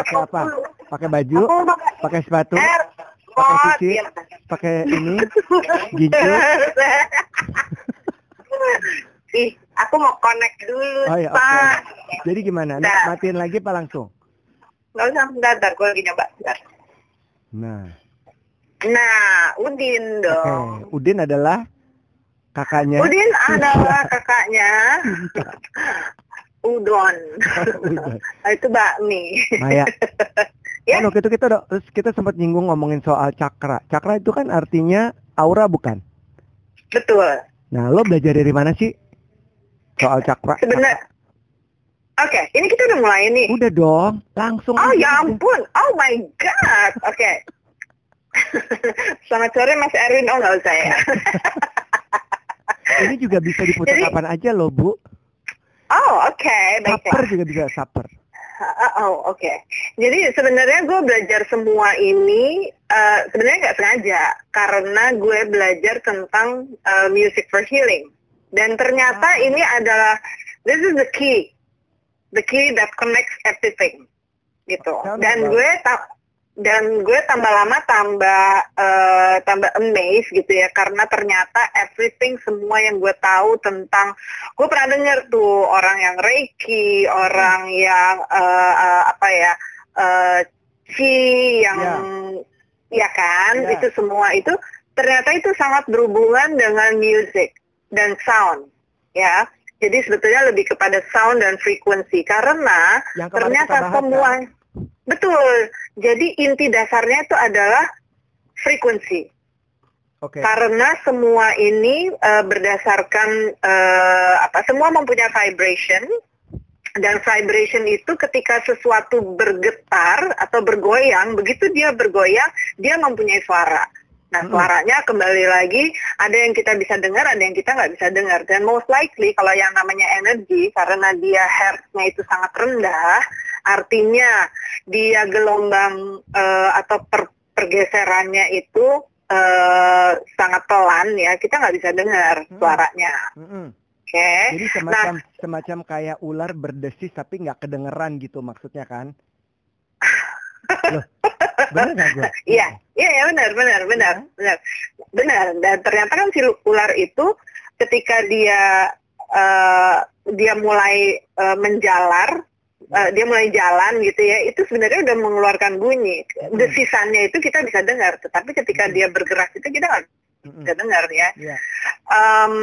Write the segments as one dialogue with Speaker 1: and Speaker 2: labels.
Speaker 1: pakai apa? Pakai baju?
Speaker 2: Pakai
Speaker 1: sepatu? Pakai?
Speaker 2: Iya.
Speaker 1: Pakai ini? Gincu?
Speaker 2: Ih, aku mau connect dulu,
Speaker 1: Oh ya, oke.
Speaker 2: Pak.
Speaker 1: Jadi gimana? Nah, matiin lagi apa langsung?
Speaker 2: Nggak usah, bentar, bentar. Gue lagi nyoba. Bentar.
Speaker 1: Nah,
Speaker 2: Nah, Udin dong.
Speaker 1: Udin adalah kakaknya.
Speaker 2: Udin adalah kakaknya Udon.
Speaker 1: Udon.
Speaker 2: Ah, Itu bakmi.
Speaker 1: Maya.
Speaker 2: Ya.
Speaker 1: Kan waktu itu kita terus kita sempat nyinggung ngomongin soal cakra. Cakra itu kan artinya aura bukan?
Speaker 2: Betul.
Speaker 1: Nah, lo belajar dari mana sih soal cakra?
Speaker 2: Sebenarnya. Oke, ini kita udah mulai nih.
Speaker 1: Udah dong, langsung.
Speaker 2: Oh
Speaker 1: aja.
Speaker 2: ya ampun, oh my god. Oke. Selamat sore Mas Erwin. Oh nggak usah ya.
Speaker 1: Ini juga bisa diputar
Speaker 2: Jadi-
Speaker 1: kapan aja loh, Bu.
Speaker 2: Oh oke,
Speaker 1: Saper
Speaker 2: baiklah.
Speaker 1: juga bisa saper.
Speaker 2: Uh, oh oke. Jadi sebenarnya gue belajar semua ini uh, sebenarnya nggak sengaja karena gue belajar tentang uh, music for healing dan ternyata
Speaker 1: Ah.
Speaker 2: ini adalah this is the key, the key that connects everything gitu. Dan gue ta- dan gue tambah lama tambah uh, tambah amazed gitu ya karena ternyata everything semua yang gue tahu tentang gue pernah dengar tuh orang yang reiki orang yang uh, uh, apa ya uh, chi yang ya kan
Speaker 1: Ya.
Speaker 2: itu semua itu ternyata itu sangat berhubungan dengan music dan sound ya jadi sebetulnya lebih kepada sound dan frekuensi karena ternyata semua
Speaker 1: kan?
Speaker 2: Betul. Jadi inti dasarnya itu adalah frekuensi.
Speaker 1: Oke.
Speaker 2: karena semua ini eh, berdasarkan eh, apa semua mempunyai vibration. Dan vibration itu ketika sesuatu bergetar atau bergoyang begitu dia bergoyang dia mempunyai suara. Nah suaranya kembali lagi ada yang kita bisa dengar ada yang kita nggak bisa dengar. Dan most likely kalau yang namanya energi karena dia hertznya itu sangat rendah artinya dia gelombang eh, atau per- pergeserannya itu eh, sangat pelan ya kita nggak bisa dengar
Speaker 1: Hmm.
Speaker 2: suaranya
Speaker 1: Mm-mm.
Speaker 2: oke
Speaker 1: Jadi semacam semacam kayak ular berdesis tapi nggak kedengeran gitu maksudnya kan? Loh, bener nggak gue?
Speaker 2: Iya, iya, ya benar, benar, benar, benar, benar. Dan ternyata kan si ular itu ketika dia eh, dia mulai eh, menjalar, eh, dia mulai jalan gitu ya, itu sebenarnya udah mengeluarkan bunyi. Desisannya itu kita bisa dengar, tetapi ketika dia bergerak itu kita nggak bisa dengar ya. Em,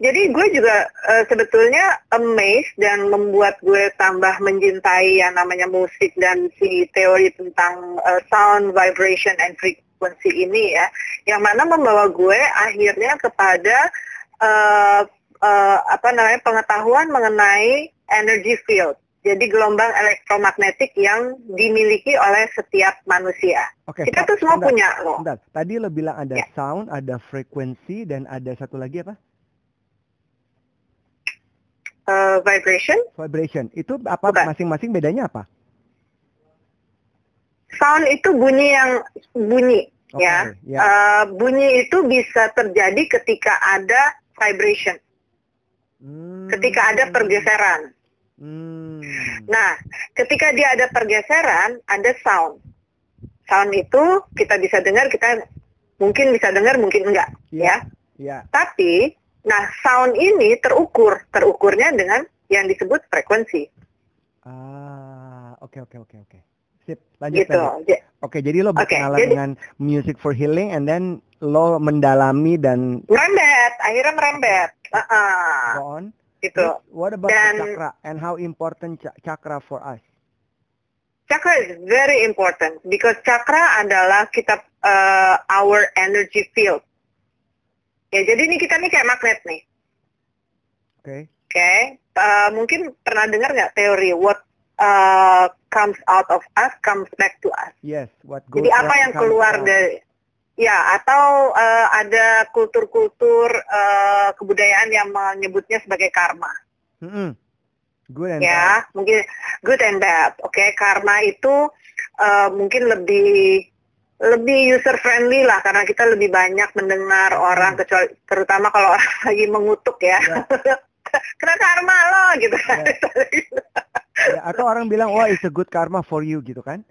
Speaker 2: jadi gue juga eh, sebetulnya amazed dan membuat gue tambah mencintai yang namanya musik dan si teori tentang eh, sound, vibration, and frequency ini ya, yang mana membawa gue akhirnya kepada eh, eh, apa namanya pengetahuan mengenai energy field. Jadi gelombang elektromagnetik yang dimiliki oleh setiap manusia.
Speaker 1: Oke.
Speaker 2: Kita tuh semua
Speaker 1: Bentar,
Speaker 2: punya loh.
Speaker 1: bentar. Tadi lo bilang ada
Speaker 2: Ya.
Speaker 1: sound, ada frekuensi, dan ada satu lagi apa?
Speaker 2: Eh, vibration,
Speaker 1: Vibration. Itu apa?
Speaker 2: Bukan.
Speaker 1: Masing-masing bedanya apa?
Speaker 2: sound itu bunyi yang bunyi.
Speaker 1: Oke.
Speaker 2: Ya.
Speaker 1: ya.
Speaker 2: Eh, bunyi itu bisa terjadi ketika ada vibration,
Speaker 1: Hmm.
Speaker 2: ketika ada pergeseran.
Speaker 1: Hmm.
Speaker 2: Nah, ketika dia ada pergeseran, ada sound. Sound itu kita bisa dengar, kita mungkin bisa dengar, mungkin enggak,
Speaker 1: Iya.
Speaker 2: ya.
Speaker 1: Ya.
Speaker 2: Tapi, nah sound ini terukur, terukurnya dengan yang disebut frekuensi,
Speaker 1: Ah, oke oke oke oke. Sip, lanjut
Speaker 2: gitu.
Speaker 1: Oke, jadi lo berkenalan
Speaker 2: jadi-
Speaker 1: dengan music for healing and then lo mendalami dan
Speaker 2: Merembet, akhirnya merembet, Uh-uh,
Speaker 1: go on.
Speaker 2: Gitu.
Speaker 1: What about
Speaker 2: Dan-
Speaker 1: the chakra and how important cha- chakra for us?
Speaker 2: Chakra is very important because chakra adalah kita uh, our energy field. Ya, jadi ini kita nih kayak magnet nih.
Speaker 1: Oke.
Speaker 2: Oke, Uh, mungkin pernah dengar nggak teori what uh, comes out of us comes back to us.
Speaker 1: Yes, what goes
Speaker 2: Jadi apa yang keluar
Speaker 1: around.
Speaker 2: dari ya atau uh, ada kultur-kultur uh, kebudayaan yang menyebutnya sebagai karma.
Speaker 1: Mm-mm. Good and bad.
Speaker 2: ya mungkin good and bad oke karma itu uh, mungkin lebih lebih user friendly lah karena kita lebih banyak mendengar orang kecuali terutama kalau orang lagi mengutuk ya
Speaker 1: Ya.
Speaker 2: kena karma lo gitu kan
Speaker 1: Ya, atau orang bilang wah it's a good karma for you gitu kan?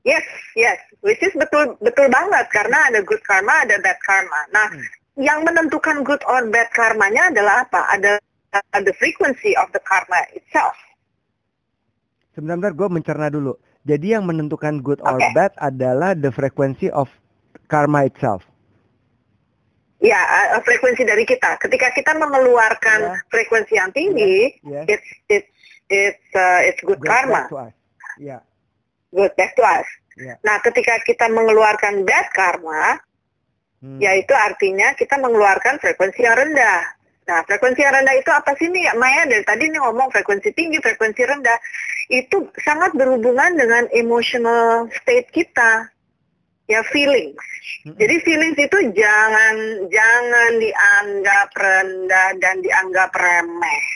Speaker 2: Yes, yes, which is betul betul banget karena ada good karma, ada bad karma. Nah,
Speaker 1: Hmm.
Speaker 2: yang menentukan good or bad karmanya adalah apa? Ada the frequency of the karma itself.
Speaker 1: Sebentar gue mencerna dulu. Jadi yang menentukan good or bad adalah the frequency of karma itself.
Speaker 2: Ya, uh, frekuensi dari kita. Ketika kita mengeluarkan
Speaker 1: Ya.
Speaker 2: frekuensi yang tinggi,
Speaker 1: Yes.
Speaker 2: it's it's it's uh, it's good
Speaker 1: Goes
Speaker 2: karma.
Speaker 1: Ya,
Speaker 2: good back to us.
Speaker 1: ya.
Speaker 2: Nah, ketika kita mengeluarkan bad karma,
Speaker 1: Hmm.
Speaker 2: yaitu artinya kita mengeluarkan frekuensi yang rendah. Nah, frekuensi yang rendah itu apa sih nih? Maya dari tadi nih ngomong frekuensi tinggi, frekuensi rendah. Itu sangat berhubungan dengan emotional state kita. Ya, feelings.
Speaker 1: Mm-mm.
Speaker 2: Jadi feelings itu jangan jangan dianggap rendah dan dianggap remeh.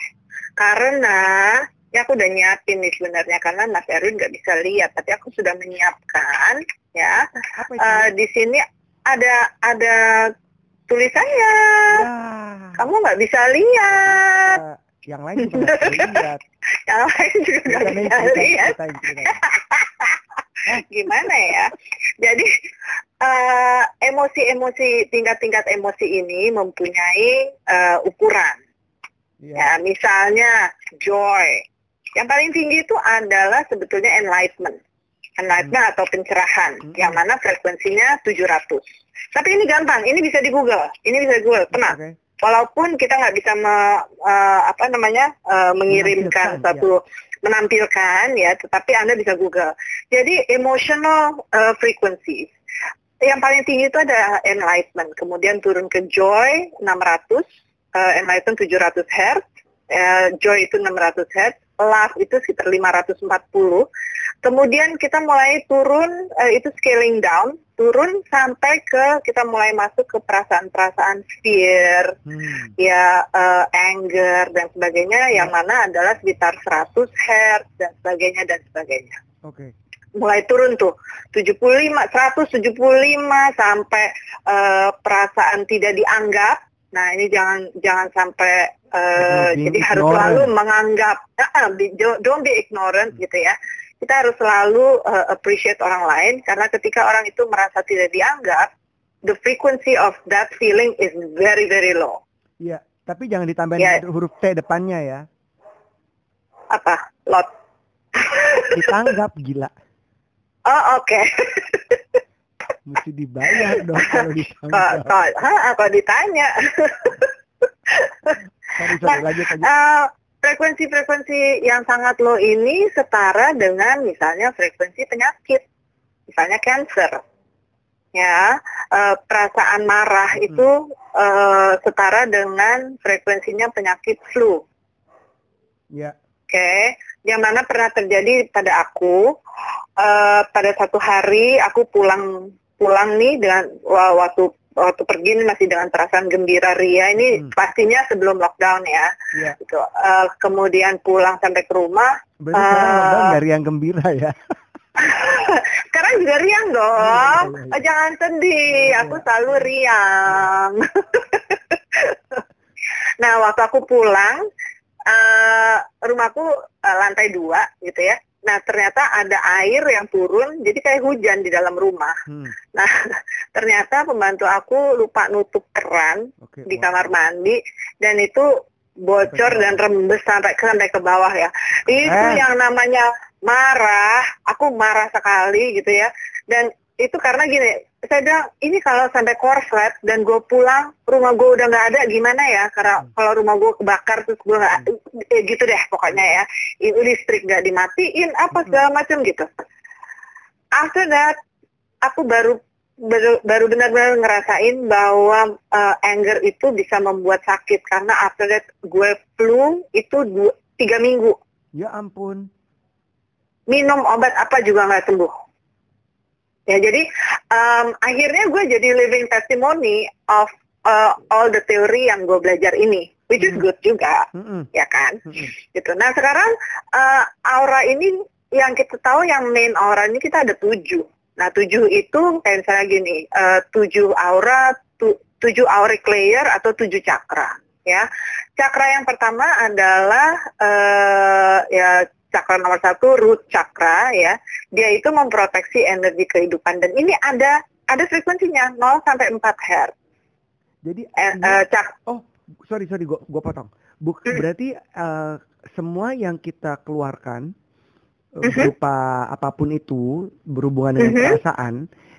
Speaker 2: Karena ya aku udah nyiapin nih sebenarnya karena Mas Erwin nggak bisa lihat, tapi aku sudah menyiapkan ya.
Speaker 1: Apa itu?
Speaker 2: Eh, di sini ada ada tulisannya.
Speaker 1: Wah,
Speaker 2: Kamu nggak bisa lihat.
Speaker 1: eh, yang lain juga nggak bisa lihat.
Speaker 2: Yang lain juga nggak bisa lihat. Gimana ya? Jadi eh, emosi-emosi tingkat-tingkat emosi ini mempunyai eh, ukuran.
Speaker 1: Iya.
Speaker 2: Ya, misalnya joy. Yang paling tinggi itu adalah sebetulnya enlightenment. Enlightenment atau pencerahan,
Speaker 1: Hmm.
Speaker 2: yang mana frekuensinya 700. Tapi ini gampang, ini bisa di Google. Ini bisa di Google, tenang.
Speaker 1: Oke.
Speaker 2: walaupun kita nggak bisa me- eh, apa namanya eh, mengirimkan
Speaker 1: Menampilkan,
Speaker 2: satu menampilkan ya, tetapi anda bisa Google. Jadi emotional eh, frequency yang paling tinggi itu ada enlightenment, kemudian turun ke joy 600, eh, enlightenment 700 Hz, eh, joy itu 600 Hz, love itu sekitar 540. Kemudian kita mulai turun eh, itu scaling down, turun sampai ke kita mulai masuk ke perasaan-perasaan fear,
Speaker 1: Hmm.
Speaker 2: ya eh, anger dan sebagainya yang
Speaker 1: Ya.
Speaker 2: mana adalah sekitar 100 Hz dan sebagainya dan sebagainya.
Speaker 1: Oke.
Speaker 2: Mulai turun tuh 75 175 sampai eh, perasaan tidak dianggap. Nah, ini jangan jangan sampai
Speaker 1: Being
Speaker 2: jadi harus selalu menganggap be- don't- be ignorant gitu ya. Kita harus selalu eh, appreciate orang lain karena ketika orang itu merasa tidak dianggap, the frequency of that feeling is very very low.
Speaker 1: Iya, tapi jangan ditambahin
Speaker 2: Ya.
Speaker 1: huruf T depannya ya.
Speaker 2: Apa? Lot.
Speaker 1: Ditanggap gila.
Speaker 2: Oh, oke.
Speaker 1: Mesti dibayar dong kalau ditanggap.
Speaker 2: kalau ditanya.
Speaker 1: Sorry, sorry, lanjut aja.
Speaker 2: Eh, frekuensi-frekuensi yang sangat low ini setara dengan misalnya frekuensi penyakit, misalnya cancer. Ya, eh, perasaan marah
Speaker 1: Hmm.
Speaker 2: itu eh, setara dengan frekuensinya penyakit flu.
Speaker 1: Iya.
Speaker 2: Oke, yang mana pernah terjadi pada aku eh, pada satu hari aku pulang pulang nih dengan waktu waktu pergi ini masih dengan perasaan gembira ria ini
Speaker 1: Hmm.
Speaker 2: pastinya sebelum lockdown ya.
Speaker 1: Iya.
Speaker 2: Gitu. Eh, kemudian pulang sampai ke rumah,
Speaker 1: Berarti lockdown dari yang gembira ya.
Speaker 2: sekarang juga riang dong.
Speaker 1: Iya, iya.
Speaker 2: Oh, jangan sedih,
Speaker 1: Iya,
Speaker 2: aku
Speaker 1: iya.
Speaker 2: selalu riang. nah, waktu aku pulang, eh, rumahku eh, lantai dua gitu ya. Nah, ternyata ada air yang turun, jadi kayak hujan di dalam rumah.
Speaker 1: Hmm.
Speaker 2: Nah, ternyata pembantu aku lupa nutup keran
Speaker 1: Oke.
Speaker 2: di kamar mandi, dan itu bocor
Speaker 1: ke
Speaker 2: dan rembes sampai ke sampai ke bawah ya. Itu
Speaker 1: Eh.
Speaker 2: yang namanya marah, aku marah sekali gitu ya. Dan itu karena gini, saya bilang ini kalau sampai korslet dan gue pulang rumah gue udah nggak ada gimana ya? Karena
Speaker 1: Hmm.
Speaker 2: kalau rumah gue kebakar terus gue nggak eh, gitu deh pokoknya ya. Ini listrik nggak dimatiin apa
Speaker 1: Hmm.
Speaker 2: segala macam gitu. After that, aku baru baru, baru benar-benar ngerasain bahwa uh, anger itu bisa membuat sakit karena after that gue flu itu dua, tiga minggu
Speaker 1: Ya ampun.
Speaker 2: minum obat apa juga nggak sembuh ya jadi um, akhirnya gue jadi living testimony of uh, all the theory yang gue belajar ini which is
Speaker 1: Hmm.
Speaker 2: good juga
Speaker 1: Mm-mm.
Speaker 2: ya kan
Speaker 1: Mm-mm.
Speaker 2: gitu nah sekarang uh, aura ini yang kita tahu yang main aura ini kita ada tujuh Nah, tujuh itu kayak misalnya gini, eh, tujuh aura, tu- tujuh auric layer atau tujuh cakra, ya. Cakra yang pertama adalah eh, ya Cakra nomor satu root chakra ya, dia itu memproteksi energi kehidupan dan ini ada ada frekuensinya 0 sampai 4 hertz.
Speaker 1: Jadi
Speaker 2: Eh,
Speaker 1: ini-
Speaker 2: eh, cak
Speaker 1: oh sorry sorry gua gua potong. Buk,
Speaker 2: Hmm.
Speaker 1: berarti eh, semua yang kita keluarkan
Speaker 2: Mhm.
Speaker 1: berupa apa pun itu berhubungan dengan
Speaker 2: Mhm.
Speaker 1: perasaan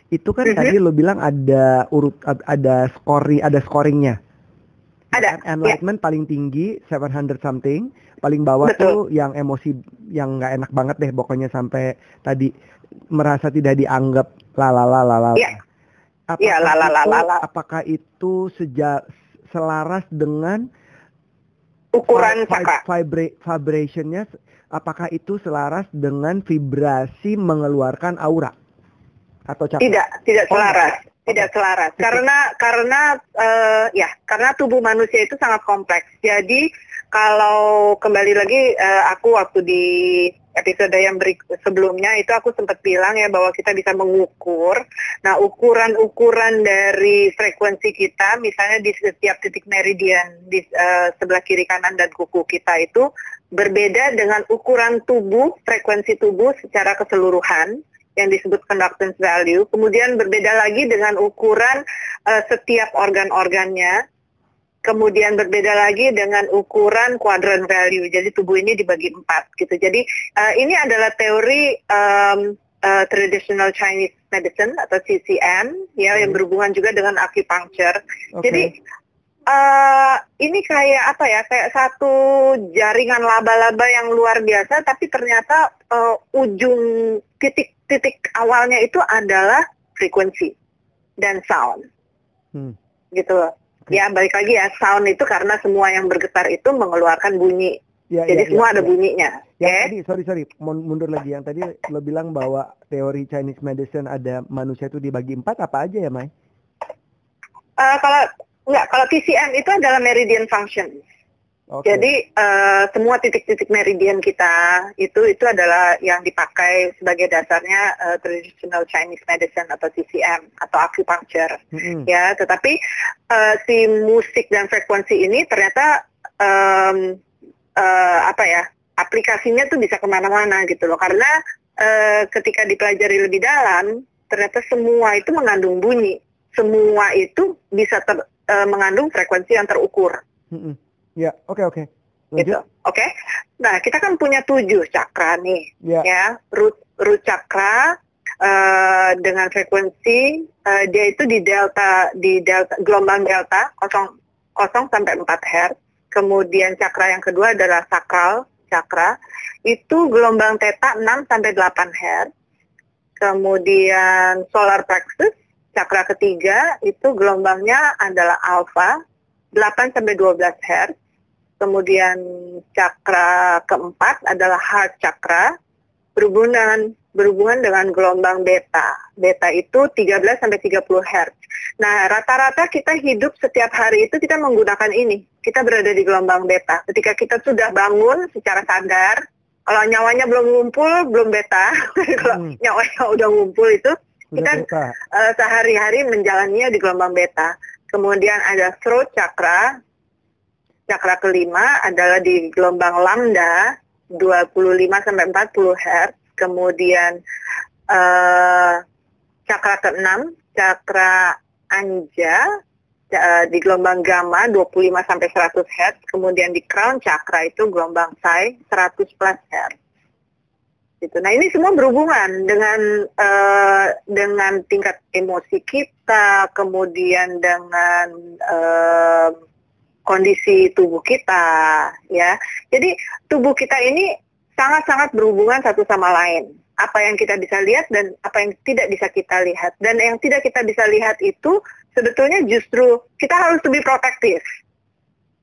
Speaker 1: itu kan
Speaker 2: Mhm.
Speaker 1: tadi lo bilang ada urut ad- ada scoring ada scoringnya.
Speaker 2: Ada,
Speaker 1: Kan? Enlightenment paling tinggi 700 something, paling bawah
Speaker 2: Betul.
Speaker 1: tuh yang emosi yang nggak enak banget deh pokoknya sampai tadi merasa tidak dianggap lalala
Speaker 2: Iya. Iya, lalalala.
Speaker 1: Apakah itu seja selaras dengan
Speaker 2: ukuran
Speaker 1: vi-
Speaker 2: cakra.
Speaker 1: vibra- vibrationnya apakah itu selaras dengan vibrasi mengeluarkan aura atau cakra?
Speaker 2: Tidak, tidak
Speaker 1: Oh,
Speaker 2: selaras. Tidak selaras. Karena karena eh, ya, karena tubuh manusia itu sangat kompleks. Jadi kalau kembali lagi eh, aku waktu di episode yang berik- sebelumnya itu aku sempat bilang ya bahwa kita bisa mengukur. Nah, ukuran-ukuran dari frekuensi kita misalnya di setiap titik meridian di eh, sebelah kiri kanan dan kuku kita itu berbeda dengan ukuran tubuh, frekuensi tubuh secara keseluruhan yang disebut conductance value, kemudian berbeda lagi dengan ukuran eh, setiap organ-organnya, kemudian berbeda lagi dengan ukuran quadrant value. Jadi tubuh ini dibagi empat gitu. Jadi eh, ini adalah teori em, eh, traditional Chinese medicine atau CCM ya yang
Speaker 1: Hmm.
Speaker 2: berhubungan juga dengan acupuncture.
Speaker 1: Oke.
Speaker 2: Jadi eh ini kayak apa ya? Kayak satu jaringan laba-laba yang luar biasa, tapi ternyata eh, ujung titik-titik awalnya itu adalah frekuensi dan sound,
Speaker 1: Hmm.
Speaker 2: gitu loh. Ya balik lagi ya, sound itu karena semua yang bergetar itu mengeluarkan bunyi.
Speaker 1: Ya,
Speaker 2: Jadi
Speaker 1: ya,
Speaker 2: semua
Speaker 1: ya,
Speaker 2: ada
Speaker 1: ya.
Speaker 2: bunyinya.
Speaker 1: Yang
Speaker 2: Oke?
Speaker 1: tadi, sorry sorry, mun- mundur lagi. Yang tadi lo bilang bahwa teori Chinese medicine ada manusia itu dibagi empat apa aja ya, Mai?
Speaker 2: Eh, kalau enggak, kalau TCM itu adalah meridian function.
Speaker 1: Oke.
Speaker 2: Jadi eh, semua titik-titik meridian kita itu itu adalah yang dipakai sebagai dasarnya eh, traditional Chinese medicine atau TCM atau acupuncture
Speaker 1: Mm-mm.
Speaker 2: ya. Tetapi eh, si musik dan frekuensi ini ternyata em, eh, apa ya aplikasinya tuh bisa ke mana-mana gitu loh karena eh, ketika dipelajari lebih dalam ternyata semua itu mengandung bunyi, semua itu bisa ter- eh, mengandung frekuensi yang terukur
Speaker 1: Mm-mm. Ya, oke oke.
Speaker 2: gitu.
Speaker 1: Lanjut.
Speaker 2: Oke. Nah, kita kan punya tujuh cakra nih,
Speaker 1: Ya.
Speaker 2: ya. Root root cakra eh, dengan frekuensi eh, dia itu di delta di delta gelombang delta 0 0 sampai 4 hertz. Kemudian cakra yang kedua adalah sakral cakra. Itu gelombang theta 6 sampai 8 hertz. Kemudian solar plexus cakra ketiga itu gelombangnya adalah alpha 8 sampai 12 hertz. Kemudian cakra keempat adalah heart chakra berhubungan berhubungan dengan gelombang beta. Beta itu 13 sampai 30 Hz. Nah, rata-rata kita hidup setiap hari itu kita menggunakan ini. Kita berada di gelombang beta. Ketika kita sudah bangun secara sadar, kalau nyawanya belum ngumpul, belum beta. kalau
Speaker 1: Hmm.
Speaker 2: nyawanya udah ngumpul itu
Speaker 1: Udah
Speaker 2: kita eh, sehari-hari menjalaninya di gelombang beta. Kemudian ada throat chakra. Chakra kelima adalah di gelombang lambda 25 sampai 40 Hz. Kemudian eh, cakra keenam, cakra anja di gelombang gamma 25 sampai 100 Hz. Kemudian di crown chakra itu gelombang psi 100 plus Hz gitu. Nah ini semua berhubungan dengan eh, dengan tingkat emosi kita, kemudian dengan eh, kondisi tubuh kita, ya. Jadi tubuh kita ini sangat-sangat berhubungan satu sama lain. Apa yang kita bisa lihat dan apa yang tidak bisa kita lihat. Dan yang tidak kita bisa lihat itu sebetulnya justru kita harus lebih protektif.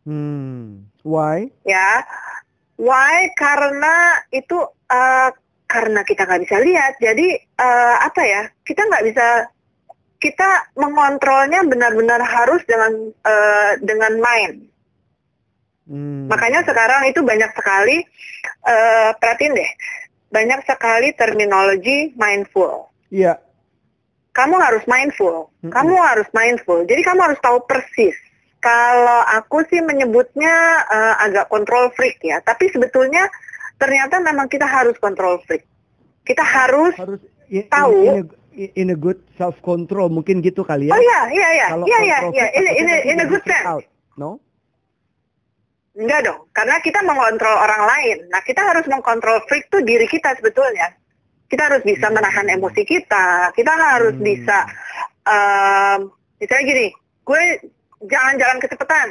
Speaker 1: Hmm. Why?
Speaker 2: ya. Why? Karena itu eh, karena kita nggak bisa lihat. Jadi eh, apa ya? Kita nggak bisa kita mengontrolnya benar-benar harus dengan eh, dengan mind.
Speaker 1: Hmm.
Speaker 2: Makanya sekarang itu banyak sekali eh, perhatiin deh, banyak sekali terminologi mindful.
Speaker 1: Iya.
Speaker 2: Kamu harus mindful.
Speaker 1: Mm-mm.
Speaker 2: Kamu harus mindful. Jadi kamu harus tahu persis. Kalau aku sih menyebutnya eh, agak control freak ya, tapi sebetulnya ternyata memang kita harus control freak. Kita harus,
Speaker 1: harus
Speaker 2: tahu.
Speaker 1: in, in, a, in a good self control mungkin gitu kali ya.
Speaker 2: oh iya, iya, iya, iya, iya, iya, in, in,
Speaker 1: nanti
Speaker 2: in a good sense.
Speaker 1: out. No?
Speaker 2: Enggak dong, karena kita mengontrol orang lain. Nah, kita harus mengkontrol freak tuh diri kita sebetulnya. Kita harus bisa menahan emosi kita. Kita harus
Speaker 1: Hmm.
Speaker 2: bisa, um, misalnya gini, gue jangan jalan kecepatan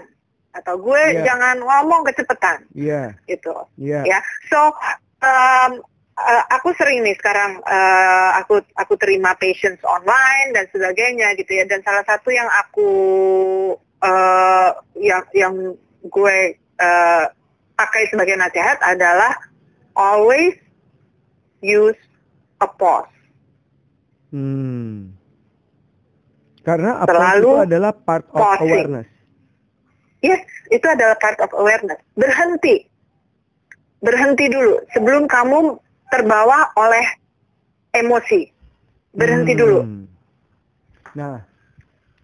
Speaker 2: atau gue
Speaker 1: Iya.
Speaker 2: jangan ngomong kecepatan,
Speaker 1: Iya,
Speaker 2: gitu.
Speaker 1: iya.
Speaker 2: Ya, so um, uh, aku sering nih sekarang uh, aku aku terima patients online dan sebagainya gitu ya. Dan salah satu yang aku uh, yang yang gue uh, pakai sebagai nasihat adalah always use a pause.
Speaker 1: Hmm. Karena apa
Speaker 2: Selalu
Speaker 1: itu adalah part of
Speaker 2: pausing.
Speaker 1: awareness.
Speaker 2: Yes, itu adalah part of awareness. Berhenti. Berhenti dulu sebelum kamu terbawa oleh emosi. Berhenti
Speaker 1: Hmm.
Speaker 2: dulu.
Speaker 1: Nah,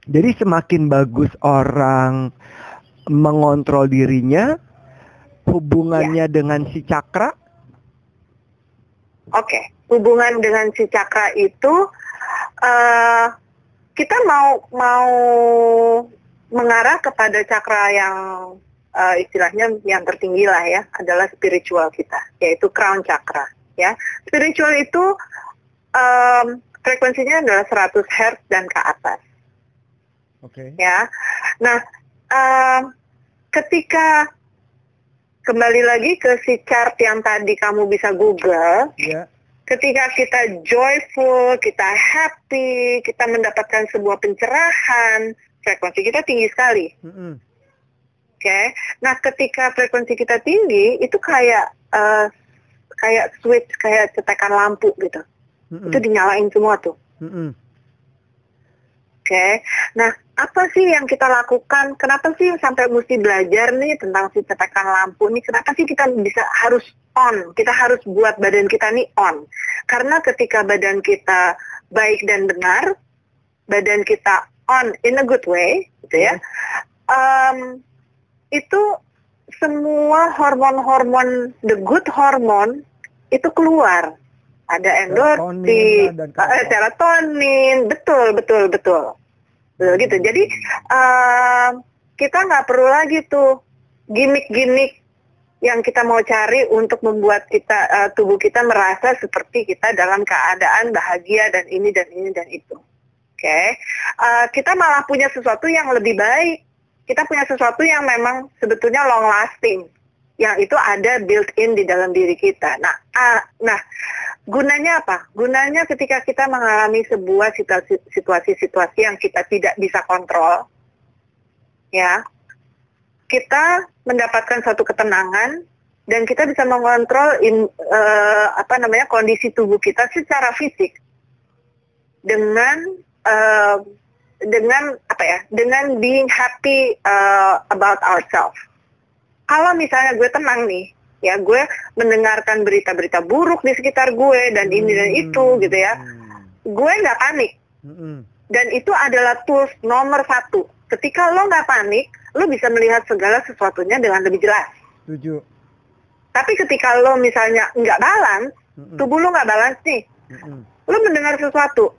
Speaker 1: jadi semakin bagus orang mengontrol dirinya, hubungannya
Speaker 2: Ya.
Speaker 1: dengan si cakra,
Speaker 2: Oke, hubungan dengan si cakra itu eh kita mau mau mengarah kepada cakra yang eh, istilahnya yang tertinggi lah ya, adalah spiritual kita, yaitu crown chakra. Ya, spiritual itu em, frekuensinya adalah 100 Hz dan ke atas.
Speaker 1: oke,
Speaker 2: ya. Nah, em, ketika kembali lagi ke si chart yang tadi kamu bisa Google,
Speaker 1: ya,
Speaker 2: ketika kita joyful, kita happy, kita mendapatkan sebuah pencerahan, frekuensi kita tinggi sekali.
Speaker 1: Mm-mm.
Speaker 2: Oke. Nah, ketika frekuensi kita tinggi, itu kayak eh, kayak switch, kayak cetekan lampu gitu.
Speaker 1: Mm-mm.
Speaker 2: Itu dinyalain semua tuh.
Speaker 1: Mm-mm.
Speaker 2: Oke, nah apa sih yang kita lakukan? Kenapa sih sampai mesti belajar nih tentang si cetekan lampu nih? Kenapa sih kita bisa harus on? Kita harus buat badan kita nih on. Karena ketika badan kita baik dan benar, badan kita on in a good way, gitu ya, em, itu semua hormon-hormon the good hormon itu keluar. Ada endorfin, eh, serotonin, betul, betul, betul. Betul gitu. Jadi eh, kita nggak perlu lagi tuh gimmick-gimmick yang kita mau cari untuk membuat kita eh, tubuh kita merasa seperti kita dalam keadaan bahagia dan ini dan ini dan itu. Oke, Eh, kita malah punya sesuatu yang lebih baik. Kita punya sesuatu yang memang sebetulnya long lasting, yang itu ada built in di dalam diri kita. Nah, ah, nah gunanya apa? Gunanya ketika kita mengalami sebuah situasi- situasi-situasi yang kita tidak bisa kontrol, ya, kita mendapatkan suatu ketenangan dan kita bisa mengontrol in, eh, apa namanya kondisi tubuh kita secara fisik dengan eh, dengan apa ya? Dengan being happy eh, about ourselves. Kalau misalnya gue tenang nih, ya gue mendengarkan berita-berita buruk di sekitar gue dan ini dan itu gitu ya,
Speaker 1: Hmm.
Speaker 2: gue nggak panik.
Speaker 1: Mm-mm.
Speaker 2: Dan itu adalah tools nomor satu. Ketika lo nggak panik, lo bisa melihat segala sesuatunya dengan lebih jelas.
Speaker 1: Setuju.
Speaker 2: Tapi ketika lo misalnya nggak balance,
Speaker 1: Mm-mm.
Speaker 2: tubuh lo nggak balance nih, lo mendengar sesuatu,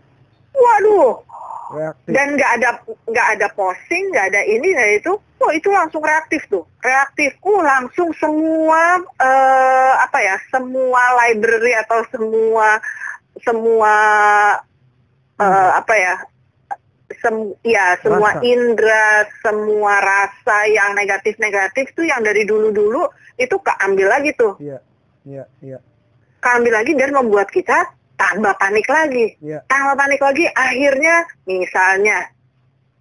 Speaker 2: waduh,
Speaker 1: Reaktif.
Speaker 2: dan nggak ada nggak ada posting, nggak ada ini dan itu, oh itu langsung reaktif tuh, reaktif, uh langsung semua eh, apa ya, semua library atau semua semua eh, apa ya, sem ya semua
Speaker 1: Rasa.
Speaker 2: indera, semua rasa yang negatif-negatif tuh yang dari dulu-dulu itu keambil lagi tuh,
Speaker 1: Iya, iya, iya,
Speaker 2: keambil lagi dan membuat kita tambah panik lagi
Speaker 1: iya.
Speaker 2: tambah panik lagi akhirnya misalnya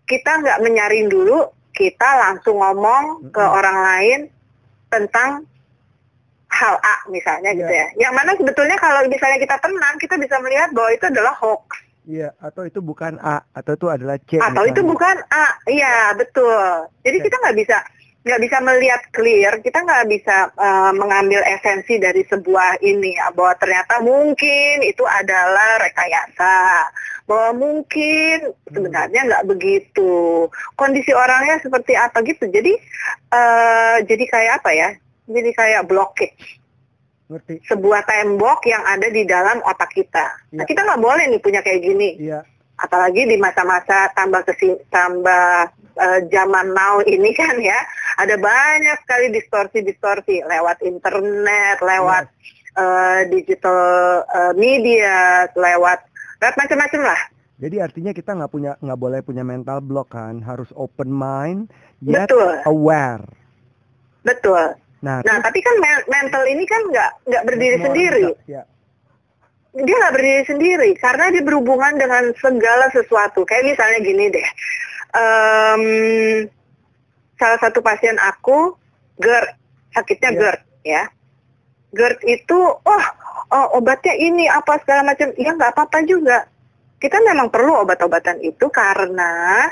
Speaker 2: kita nggak menyaring dulu kita langsung ngomong ke
Speaker 1: Mm-mm.
Speaker 2: orang lain tentang hal A misalnya gitu
Speaker 1: Iya.
Speaker 2: ya yang mana sebetulnya kalau misalnya kita tenang kita bisa melihat bahwa itu adalah hoax
Speaker 1: Iya, atau itu bukan A, atau itu adalah C.
Speaker 2: atau itu
Speaker 1: misalnya.
Speaker 2: bukan A iya betul jadi
Speaker 1: Oke.
Speaker 2: kita nggak bisa nggak bisa melihat clear kita nggak bisa eh, mengambil esensi dari sebuah ini ya, bahwa ternyata mungkin itu adalah rekayasa bahwa mungkin sebenarnya nggak begitu kondisi orangnya seperti apa gitu jadi eh, jadi kayak apa ya jadi kayak blockage
Speaker 1: Ngerti.
Speaker 2: sebuah tembok yang ada di dalam otak kita. Nah,
Speaker 1: Iya.
Speaker 2: kita nggak boleh nih punya kayak gini.
Speaker 1: Iya.
Speaker 2: Apalagi di masa-masa tambah kesi tambah eh, zaman now ini kan ya, ada banyak sekali distorsi-distorsi lewat internet, lewat eh, digital eh, media, lewat lewat macam-macam lah.
Speaker 1: Jadi artinya kita nggak punya nggak boleh punya mental block kan, harus open mind, yet
Speaker 2: Betul,
Speaker 1: aware.
Speaker 2: betul.
Speaker 1: Nah,
Speaker 2: Nah, tapi kan men- mental ini kan nggak nggak berdiri
Speaker 1: orang
Speaker 2: sendiri.
Speaker 1: Ya.
Speaker 2: Dia nggak berdiri sendiri karena dia berhubungan dengan segala sesuatu. Kayak misalnya gini deh, Em, salah satu pasien aku GERD, sakitnya
Speaker 1: Iya.
Speaker 2: GERD ya. GERD itu, oh, oh obatnya ini apa segala macam, ya nggak apa-apa juga. Kita memang perlu obat-obatan itu karena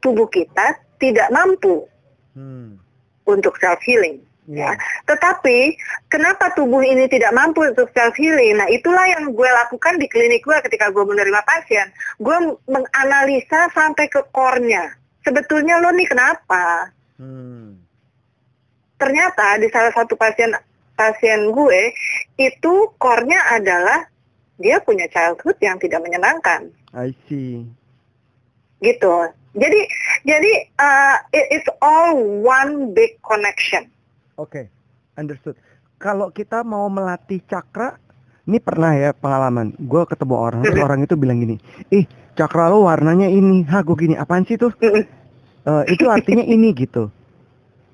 Speaker 2: tubuh kita tidak mampu
Speaker 1: Hmm.
Speaker 2: untuk self healing.
Speaker 1: Iya.
Speaker 2: Ya. Tetapi kenapa tubuh ini tidak mampu untuk self healing? Nah itulah yang gue lakukan di klinik gue ketika gue menerima pasien. Gue menganalisa sampai ke core-nya. Sebetulnya lo nih kenapa?
Speaker 1: Hmm.
Speaker 2: Ternyata di salah satu pasien pasien gue itu core-nya adalah dia punya childhood yang tidak menyenangkan,
Speaker 1: I see.
Speaker 2: gitu. Jadi jadi uh, it- it's all one big connection.
Speaker 1: Oke, understood. Kalau kita mau melatih cakra, ini pernah ya pengalaman. Gue ketemu orang, terus orang itu bilang gini, ih cakra lo warnanya ini, ha gue gini, apaan sih tuh? Eh, itu artinya ini gitu.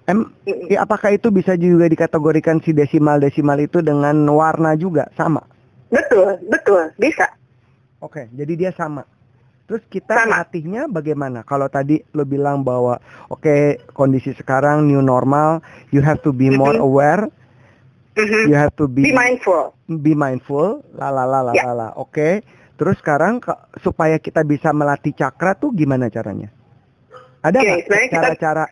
Speaker 1: Em, ya, apakah itu bisa juga dikategorikan si desimal-desimal itu dengan warna juga sama?
Speaker 2: Betul, betul, bisa.
Speaker 1: Oke, jadi dia sama. Terus kita
Speaker 2: Sama.
Speaker 1: latihnya bagaimana? Kalau tadi lo bilang bahwa oke kondisi sekarang new normal, you have to be more
Speaker 2: Mhm.
Speaker 1: aware,
Speaker 2: Mhm.
Speaker 1: you have to be
Speaker 2: Be mindful.
Speaker 1: be mindful, la la la la la la. Oke. Terus sekarang supaya kita bisa melatih cakra tuh gimana caranya? Ada nggak
Speaker 2: kita-
Speaker 1: cara-cara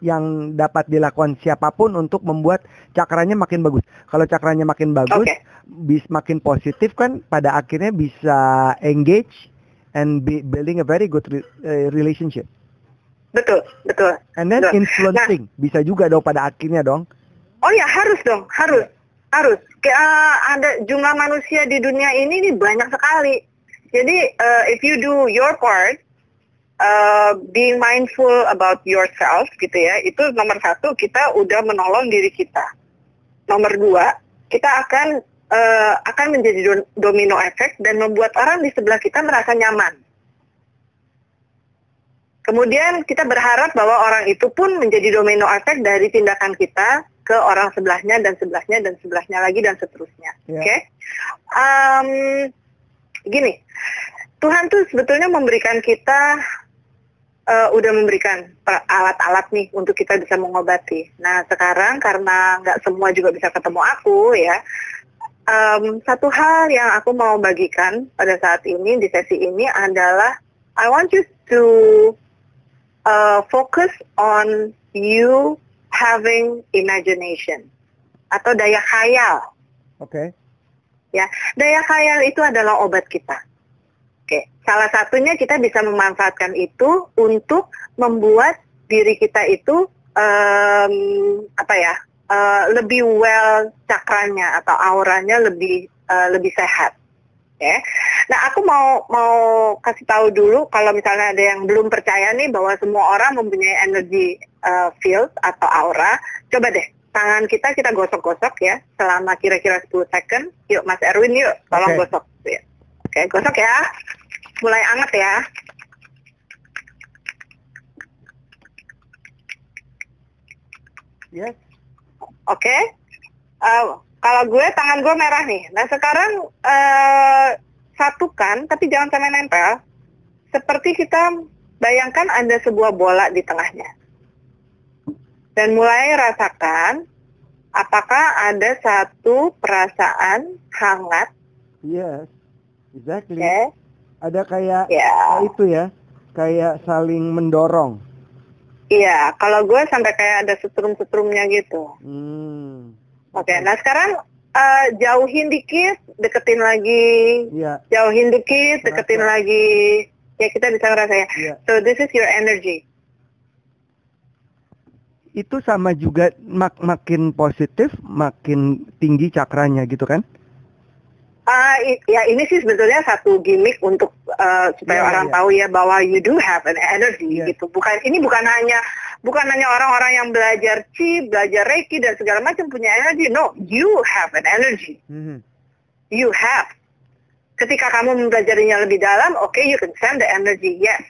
Speaker 1: yang dapat dilakukan siapa pun untuk membuat cakranya makin bagus? Kalau cakranya makin bagus,
Speaker 2: Oke,
Speaker 1: bis makin positif kan pada akhirnya bisa engage and be building a very good re- eh, relationship.
Speaker 2: betul, betul.
Speaker 1: And then
Speaker 2: Betul.
Speaker 1: influencing bisa juga dong pada akhirnya dong.
Speaker 2: Oh ya harus dong, harus, harus. Kayak uh, ada jumlah manusia di dunia ini nih banyak sekali. Jadi uh, if you do your part, uh, being mindful about yourself gitu ya, itu nomor satu kita udah menolong diri kita. Nomor dua, kita akan uh, akan menjadi do- domino efek dan membuat orang di sebelah kita merasa nyaman. Kemudian kita berharap bahwa orang itu pun menjadi domino efek dari tindakan kita ke orang sebelahnya dan sebelahnya dan sebelahnya lagi dan seterusnya.
Speaker 1: Ya.
Speaker 2: Oke? Em, gini, Tuhan tuh sebetulnya memberikan kita eh, udah memberikan alat-alat nih untuk kita bisa mengobati. Nah sekarang karena nggak semua juga bisa ketemu aku ya, em, satu hal yang aku mau bagikan pada saat ini di sesi ini adalah I want you to uh, focus on you having imagination atau daya khayal.
Speaker 1: Oke.
Speaker 2: Daya khayal itu adalah obat kita. Oke, salah satunya kita bisa memanfaatkan itu untuk membuat diri kita itu em, apa ya eh, lebih well cakranya atau auranya lebih eh, lebih sehat. Ya. Nah, aku mau mau kasih tahu dulu kalau misalnya ada yang belum percaya nih bahwa semua orang mempunyai energy uh, field atau aura. Coba deh, tangan kita kita gosok-gosok ya selama kira-kira 10 second. Yuk, Mas Erwin yuk, tolong
Speaker 1: Oke.
Speaker 2: gosok. Ya. Oke, gosok ya. Mulai anget ya.
Speaker 1: Yes.
Speaker 2: Oke. Eh, kalau gue tangan gue merah nih. Nah sekarang eh satukan, tapi jangan sampai nempel. Seperti kita bayangkan ada sebuah bola di tengahnya. Dan mulai rasakan apakah ada satu perasaan hangat.
Speaker 1: Yes. Exactly.
Speaker 2: Oke.
Speaker 1: Ada kayak
Speaker 2: Ya.
Speaker 1: kayak itu ya, kayak saling mendorong.
Speaker 2: Iya. Kalau gue sampai kayak ada setrum-setrumnya gitu.
Speaker 1: Hmm.
Speaker 2: Oke. Nah sekarang eh, jauhin dikit, deketin lagi,
Speaker 1: Iya,
Speaker 2: jauhin dikit, deketin
Speaker 1: Ngerasa.
Speaker 2: lagi. Ya kita bisa ngerasa ya.
Speaker 1: iya.
Speaker 2: So this is your energy.
Speaker 1: itu sama juga mak makin positif, makin tinggi cakranya gitu kan?
Speaker 2: Uh, ya ini sih sebetulnya satu gimmick untuk uh, supaya
Speaker 1: Yeah,
Speaker 2: orang
Speaker 1: yeah.
Speaker 2: tahu ya bahwa you do have an energy
Speaker 1: Yeah.
Speaker 2: gitu. Bukan ini bukan hanya bukan hanya orang-orang yang belajar chi, belajar reiki dan segala macam punya energi. No, you have an energy.
Speaker 1: Mhm.
Speaker 2: You have. Ketika kamu mempelajarinya lebih dalam, oke, you can send the energy, yes.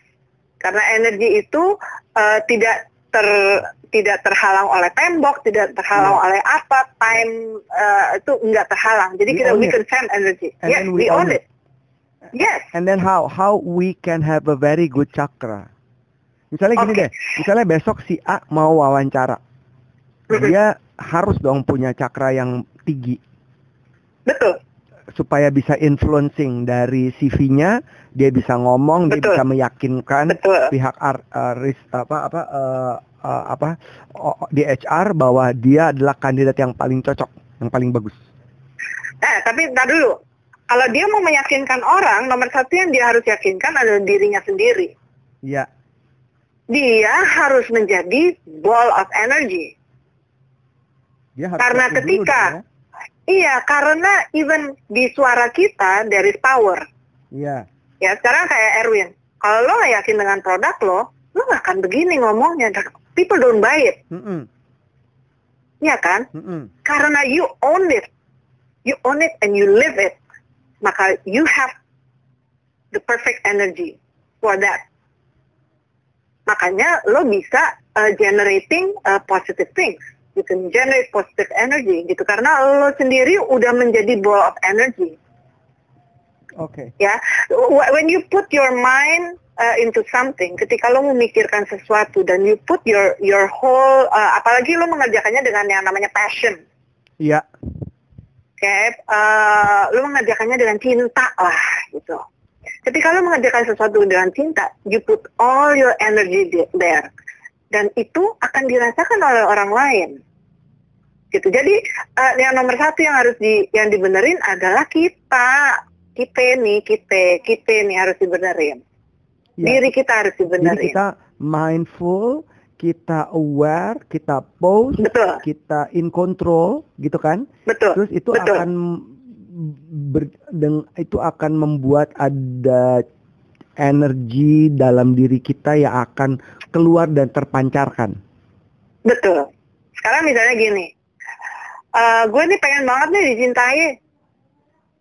Speaker 2: Karena energi itu uh, tidak ter tidak terhalang oleh tembok, tidak terhalang
Speaker 1: Yeah.
Speaker 2: oleh apa, time uh, itu enggak terhalang. Jadi
Speaker 1: We
Speaker 2: kita we
Speaker 1: it.
Speaker 2: can send energy.
Speaker 1: And
Speaker 2: yes, we,
Speaker 1: we
Speaker 2: own
Speaker 1: own
Speaker 2: it. Yes.
Speaker 1: And then how how we can have a very good chakra. Misalnya gini
Speaker 2: Oke.
Speaker 1: deh, misalnya besok si A mau wawancara, dia harus dong punya cakra yang tinggi
Speaker 2: Betul.
Speaker 1: supaya bisa influencing dari CV-nya, dia bisa ngomong, dia
Speaker 2: Betul.
Speaker 1: bisa meyakinkan
Speaker 2: Betul.
Speaker 1: pihak ar, uh, ris- apa apa uh, uh, apa di HR bahwa dia adalah kandidat yang paling cocok, yang paling bagus.
Speaker 2: Nah, tapi ntar dulu. Kalau dia mau meyakinkan orang, nomor satu yang dia harus yakinkan adalah dirinya sendiri.
Speaker 1: Iya,
Speaker 2: Dia harus menjadi ball of energy.
Speaker 1: dia harus
Speaker 2: Karena
Speaker 1: dulu
Speaker 2: ketika-
Speaker 1: dong ya.
Speaker 2: Iya, karena even di suara kita there is power.
Speaker 1: Iya,
Speaker 2: Ya, sekarang kayak Erwin. Kalau lo nggak yakin dengan produk lo, lo nggak akan begini ngomongnya. People don't buy it.
Speaker 1: Mm-mm,
Speaker 2: Iya kan?
Speaker 1: mm-mm.
Speaker 2: Karena you own it. You own it and you live it. Maka you have the perfect energy for that. Makanya lo bisa uh, generating uh, positive things. You can generate positive energy gitu. Karena lo sendiri udah menjadi ball of energy.
Speaker 1: Oke.
Speaker 2: ya Wh- when you put your mind uh, into something. Ketika lo memikirkan sesuatu dan you put your your whole uh, apalagi lo mengerjakannya dengan yang namanya passion.
Speaker 1: Iya,
Speaker 2: oke uh, lo mengerjakannya dengan cinta lah gitu. Ketika lo mengerjakan sesuatu dengan cinta you put all your energy there. Dan itu akan dirasakan oleh orang lain. Gitu. Jadi uh, yang nomor satu yang harus di yang dibenerin adalah kita. Kita nih kita. Kita nih harus dibenerin
Speaker 1: iya.
Speaker 2: diri kita harus
Speaker 1: Jadi
Speaker 2: dibenerin
Speaker 1: kita mindful, kita aware, kita pause,
Speaker 2: betul
Speaker 1: kita in control, gitu kan?
Speaker 2: betul
Speaker 1: Terus itu
Speaker 2: betul.
Speaker 1: akan ber- deng- itu akan membuat ada energi dalam diri kita yang akan keluar dan terpancarkan.
Speaker 2: betul sekarang misalnya gini eh gue nih pengen banget nih dicintai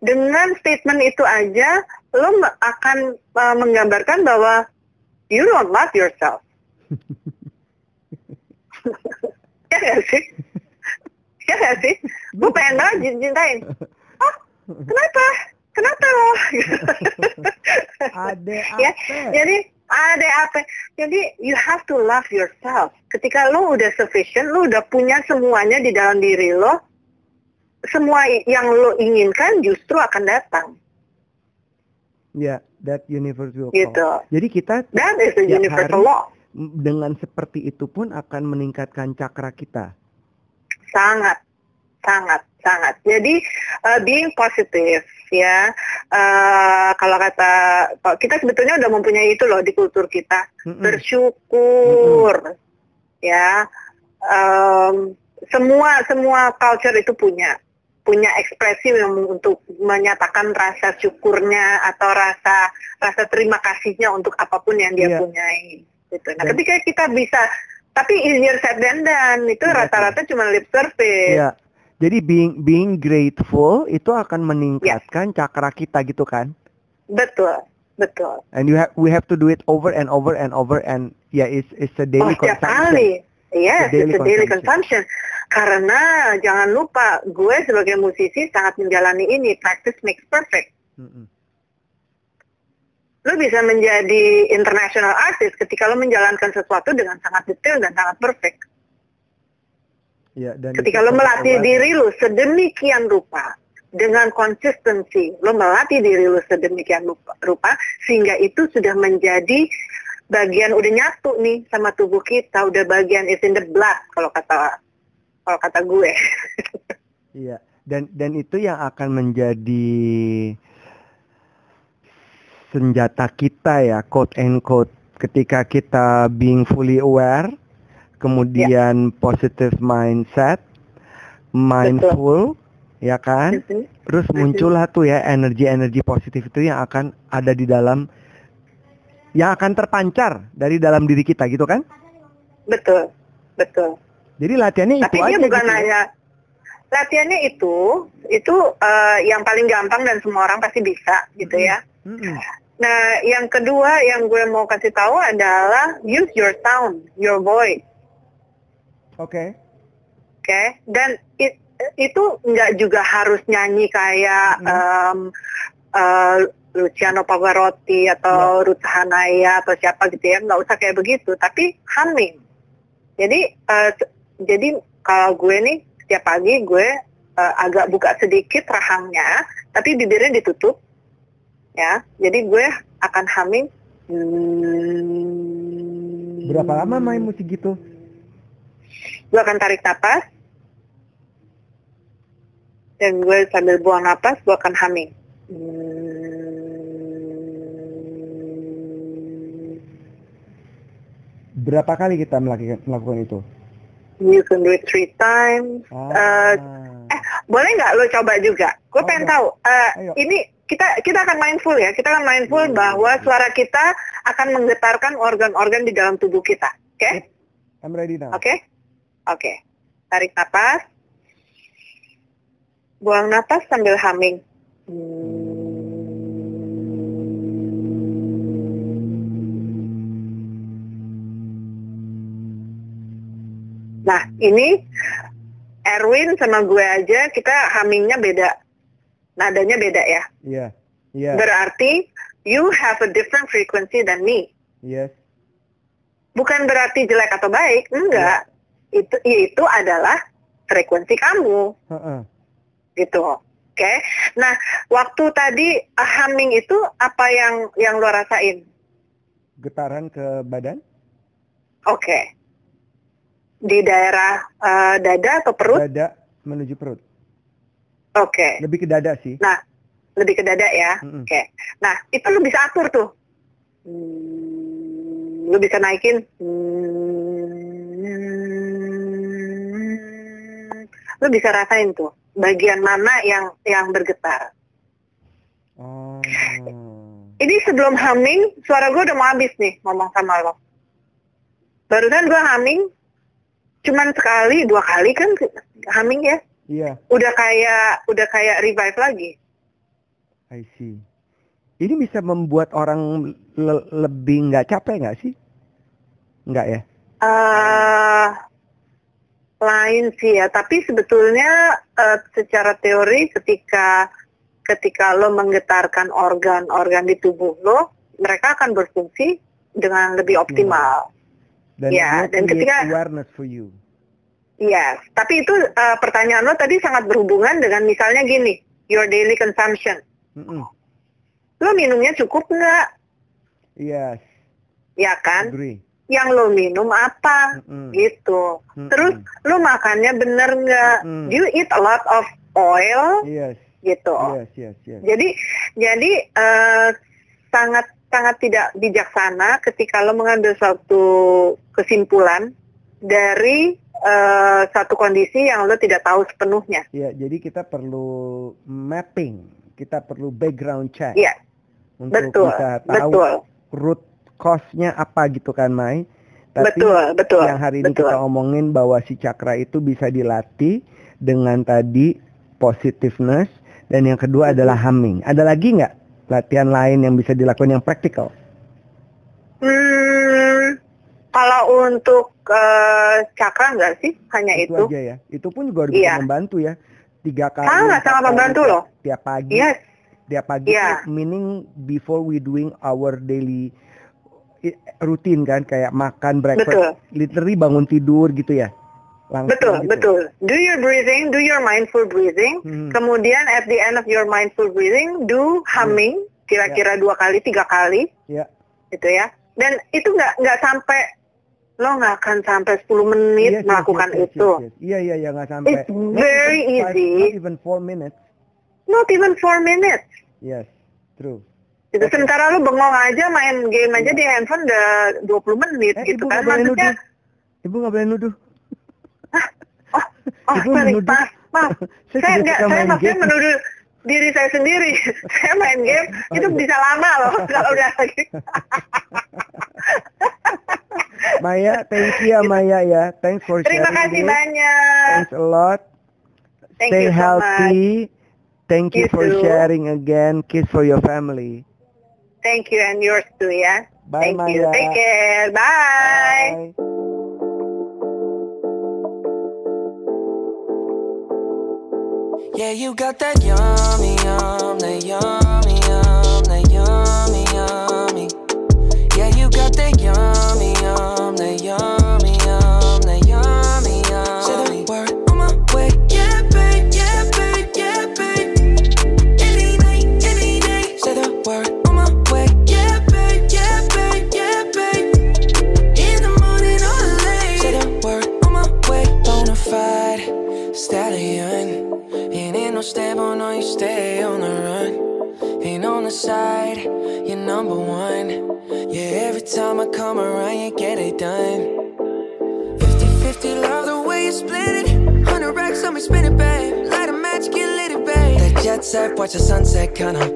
Speaker 2: dengan statement itu aja lo akan eh, menggambarkan bahwa you don't love yourself ya gak sih ya gak sih gue pengen banget dicintain oh kenapa kenapa lo
Speaker 1: Ada
Speaker 2: Ya,
Speaker 1: apa?
Speaker 2: jadi ada apa? Jadi you have to love yourself. Ketika lo udah sufficient, lo udah punya semuanya di dalam diri lo, semua yang lo inginkan justru akan datang.
Speaker 1: Ya, that universe will
Speaker 2: Gitu.
Speaker 1: Jadi kita
Speaker 2: That is
Speaker 1: Tiap
Speaker 2: universal
Speaker 1: hari.
Speaker 2: law.
Speaker 1: dengan seperti itu pun akan meningkatkan cakra kita.
Speaker 2: Sangat, sangat, sangat. Jadi uh, being positive ya. uh, kalau kata kita sebetulnya udah mempunyai itu loh di kultur kita.
Speaker 1: Mm-mm.
Speaker 2: bersyukur ya Em, semua semua culture itu punya punya ekspresi untuk menyatakan rasa syukurnya atau rasa rasa terima kasihnya untuk apa pun yang dia
Speaker 1: Iya.
Speaker 2: punyai gitu. Nah,
Speaker 1: Dan-
Speaker 2: ketika kita bisa tapi easier said than done itu
Speaker 1: Iya,
Speaker 2: rata-rata cuma lip service.
Speaker 1: Ya. Jadi being being grateful itu akan meningkatkan cakra kita gitu kan?
Speaker 2: Betul, betul.
Speaker 1: And you have we have to do it over and over and over and yeah it's it's a daily
Speaker 2: oh, setiap
Speaker 1: consumption.
Speaker 2: kali. Yes,
Speaker 1: daily
Speaker 2: it's a daily
Speaker 1: consumption.
Speaker 2: consumption. Karena jangan lupa, gue sebagai musisi sangat menjalani ini. Practice makes perfect.
Speaker 1: Mm-mm.
Speaker 2: Lo bisa menjadi international artist ketika lo menjalankan sesuatu dengan sangat detail dan sangat perfect.
Speaker 1: Ya, dan
Speaker 2: Ketika lo melatih
Speaker 1: awareness.
Speaker 2: diri lo sedemikian rupa, dengan konsistensi, lo melatih diri lo sedemikian lupa- rupa, sehingga itu sudah menjadi bagian udah nyatu nih sama tubuh kita, udah bagian is in the blood kalau kata kalau kata gue.
Speaker 1: Iya, dan dan itu yang akan menjadi senjata kita ya, quote and quote, ketika kita being fully aware, kemudian positive mindset, mindful, ya kan?
Speaker 2: Mhm.
Speaker 1: Terus muncullah tuh ya energi-energi positif itu yang akan ada di dalam yang akan terpancar dari dalam diri kita gitu kan?
Speaker 2: Betul, betul.
Speaker 1: Jadi latihannya itu
Speaker 2: Tapi
Speaker 1: aja
Speaker 2: dia bukan
Speaker 1: gitu. ya.
Speaker 2: hanya latihannya itu, itu eh, yang paling gampang dan semua orang pasti bisa gitu
Speaker 1: Mm-mm.
Speaker 2: ya.
Speaker 1: Mm-mm.
Speaker 2: Nah, yang kedua yang gue mau kasih tahu adalah use your sound, your voice,
Speaker 1: Oke.
Speaker 2: oke? Dan it- itu nggak juga harus nyanyi kayak
Speaker 1: Mm.
Speaker 2: em, eh, Luciano Pavarotti atau Ruth Hanaya atau siapa gitu ya, nggak usah kayak begitu, tapi humming. Jadi, eh, se- jadi kalau gue nih setiap pagi gue eh, agak buka sedikit rahangnya, tapi bibirnya ditutup, ya. Jadi gue akan humming. Hmm.
Speaker 1: Berapa lama main musik gitu?
Speaker 2: Gue akan tarik napas, dan gue sambil buang napas, gue akan humming. Hmm.
Speaker 1: Berapa kali kita melakukan melakukan itu?
Speaker 2: You can do it three times.
Speaker 1: Ah.
Speaker 2: Eh, boleh nggak lo coba juga? Gue
Speaker 1: Oh,
Speaker 2: pengen
Speaker 1: ya.
Speaker 2: tahu.
Speaker 1: Ayo.
Speaker 2: ini kita kita akan mindful ya. Kita akan mindful
Speaker 1: Hmm.
Speaker 2: bahwa suara kita akan menggetarkan organ-organ di dalam tubuh kita. Oke?
Speaker 1: I'm ready now.
Speaker 2: Oke? Oke. Tarik napas. Buang napas sambil humming. Nah, ini Erwin sama gue aja kita hummingnya beda. Nadanya beda ya.
Speaker 1: Iya. Iya.
Speaker 2: Berarti you have a different frequency than me.
Speaker 1: Yes.
Speaker 2: Bukan berarti jelek atau baik, enggak. Itu itu adalah frekuensi kamu,
Speaker 1: Heeh.
Speaker 2: gitu. Oke. Nah, waktu tadi uh, humming itu apa yang yang lo rasain?
Speaker 1: Getaran ke badan?
Speaker 2: Oke. Di daerah uh, dada atau perut?
Speaker 1: Dada menuju perut.
Speaker 2: Oke.
Speaker 1: Lebih ke dada sih.
Speaker 2: Nah, lebih ke dada ya.
Speaker 1: Mm-mm.
Speaker 2: Oke. Nah, itu lu bisa atur tuh. Hmm, lu bisa naikin. Hmm, lu bisa rasain tuh bagian mana yang yang bergetar.
Speaker 1: Oh.
Speaker 2: Ini sebelum humming, suara gue udah mau habis nih ngomong sama lo. Barusan gue humming, cuman sekali, dua kali kan humming ya.
Speaker 1: Iya,
Speaker 2: Udah kayak udah kayak revive lagi.
Speaker 1: I see. Ini bisa membuat orang le- lebih nggak capek nggak sih? Nggak ya?
Speaker 2: eh lain sih ya, tapi sebetulnya eh, secara teori ketika ketika lo menggetarkan organ-organ di tubuh lo, mereka akan berfungsi dengan lebih optimal.
Speaker 1: Dan
Speaker 2: Ya,
Speaker 1: it
Speaker 2: dan ketika-
Speaker 1: awareness for you.
Speaker 2: Yes, tapi itu eh, pertanyaan lo tadi sangat berhubungan dengan misalnya gini, your daily consumption.
Speaker 1: Mm-mm.
Speaker 2: Lo minumnya cukup nggak?
Speaker 1: Yes,
Speaker 2: Ya kan?
Speaker 1: agree.
Speaker 2: Yang lo minum apa?
Speaker 1: Mm-mm.
Speaker 2: Gitu.
Speaker 1: Mm-mm.
Speaker 2: Terus lo makannya bener nggak?
Speaker 1: Mm.
Speaker 2: Do you eat a lot of oil?
Speaker 1: Yes,
Speaker 2: Gitu.
Speaker 1: yes, yes, yes.
Speaker 2: Jadi jadi eh, sangat sangat tidak bijaksana ketika lo mengambil suatu kesimpulan dari eh, satu kondisi yang lo tidak tahu sepenuhnya.
Speaker 1: Ya, jadi kita perlu mapping, kita perlu background check
Speaker 2: Iya,
Speaker 1: untuk
Speaker 2: betul,
Speaker 1: kita tahu
Speaker 2: betul,
Speaker 1: root cause-nya apa gitu kan, Mai. Tapi
Speaker 2: betul, betul.
Speaker 1: yang hari ini
Speaker 2: betul.
Speaker 1: kita omongin bahwa si cakra itu bisa dilatih dengan tadi positiveness dan yang kedua adalah humming. Ada lagi nggak latihan lain yang bisa dilakukan yang praktikal?
Speaker 2: Hmm, kalau untuk eh, cakra enggak sih? Hanya
Speaker 1: itu,
Speaker 2: itu.
Speaker 1: aja ya. Itu pun juga
Speaker 2: Iya.
Speaker 1: membantu ya. Tiga kali.
Speaker 2: Sangat
Speaker 1: empat
Speaker 2: sangat
Speaker 1: kali
Speaker 2: membantu loh.
Speaker 1: Tiap pagi.
Speaker 2: Yes,
Speaker 1: Tiap pagi
Speaker 2: Iya.
Speaker 1: tuh meaning before we doing our daily rutin kan kayak makan breakfast
Speaker 2: betul,
Speaker 1: literally bangun tidur gitu ya. Langsung
Speaker 2: betul,
Speaker 1: gitu.
Speaker 2: betul. Do your breathing, do your mindful breathing.
Speaker 1: Hmm.
Speaker 2: Kemudian at the end of your mindful breathing, do humming kira-kira dua kali, tiga kali,
Speaker 1: Ya.
Speaker 2: gitu ya. Dan itu nggak nggak sampai lo nggak akan sampai 10 menit
Speaker 1: Yes, yes,
Speaker 2: melakukan
Speaker 1: yes, yes,
Speaker 2: itu.
Speaker 1: Iya iya iya nggak sampai.
Speaker 2: It's
Speaker 1: Not
Speaker 2: very
Speaker 1: even five-
Speaker 2: easy.
Speaker 1: Not even four minutes.
Speaker 2: Not even 4 minutes.
Speaker 1: Yes, true.
Speaker 2: Gitu.
Speaker 1: Oke.
Speaker 2: Sementara lo bengong aja main game aja di handphone udah 20 menit
Speaker 1: Eh,
Speaker 2: gitu
Speaker 1: ibu
Speaker 2: kan. Maksudnya
Speaker 1: nuduh. Ibu nggak boleh nuduh.
Speaker 2: Oh, oh
Speaker 1: Ibu
Speaker 2: sorry,
Speaker 1: menuduh.
Speaker 2: maaf, maaf.
Speaker 1: Saya
Speaker 2: saya enggak, saya maksudnya menuduh diri saya sendiri. saya main game itu bisa lama loh kalau udah lagi.
Speaker 1: Maya, thank you ya Maya ya. Thanks for
Speaker 2: Terima
Speaker 1: sharing
Speaker 2: kasih
Speaker 1: this.
Speaker 2: banyak.
Speaker 1: Thanks a lot.
Speaker 2: Thank
Speaker 1: Stay
Speaker 2: you so much.
Speaker 1: healthy. Thank you,
Speaker 2: You
Speaker 1: for
Speaker 2: too.
Speaker 1: sharing again. Kiss for your family.
Speaker 2: Thank you and yours too ya.
Speaker 1: Bye,
Speaker 2: Thank you.
Speaker 1: Maya.
Speaker 2: Take care. Bye.
Speaker 1: Bye.
Speaker 3: Yeah, you got that yummy, yum, that yummy, yum, that yummy, yummy. Yeah, you got that yummy, Yeah, every time I come around, and get it done. 50 50, love the way you split it. 100 racks on me, spin it, babe. Light a match, get lit, it, babe. That jet set, watch the sunset, kinda.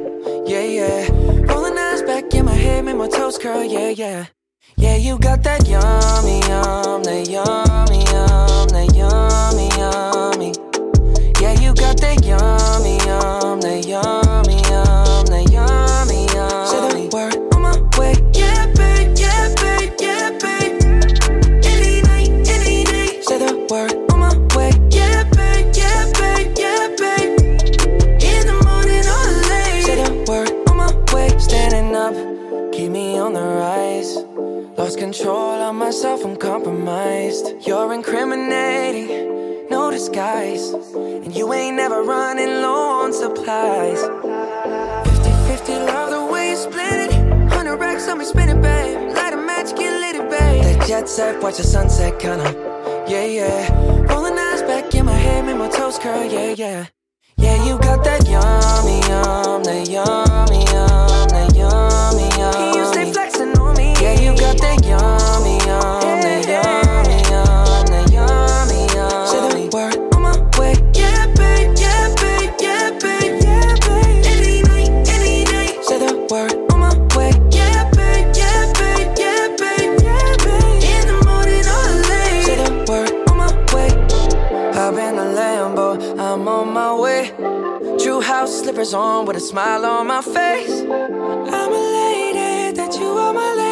Speaker 3: Yeah, yeah. Rolling eyes back in my head, make my toes curl, yeah, yeah. Yeah, you got that yummy, yum, that yummy, yum, slippers on with a smile on my face. I'm elated that you are my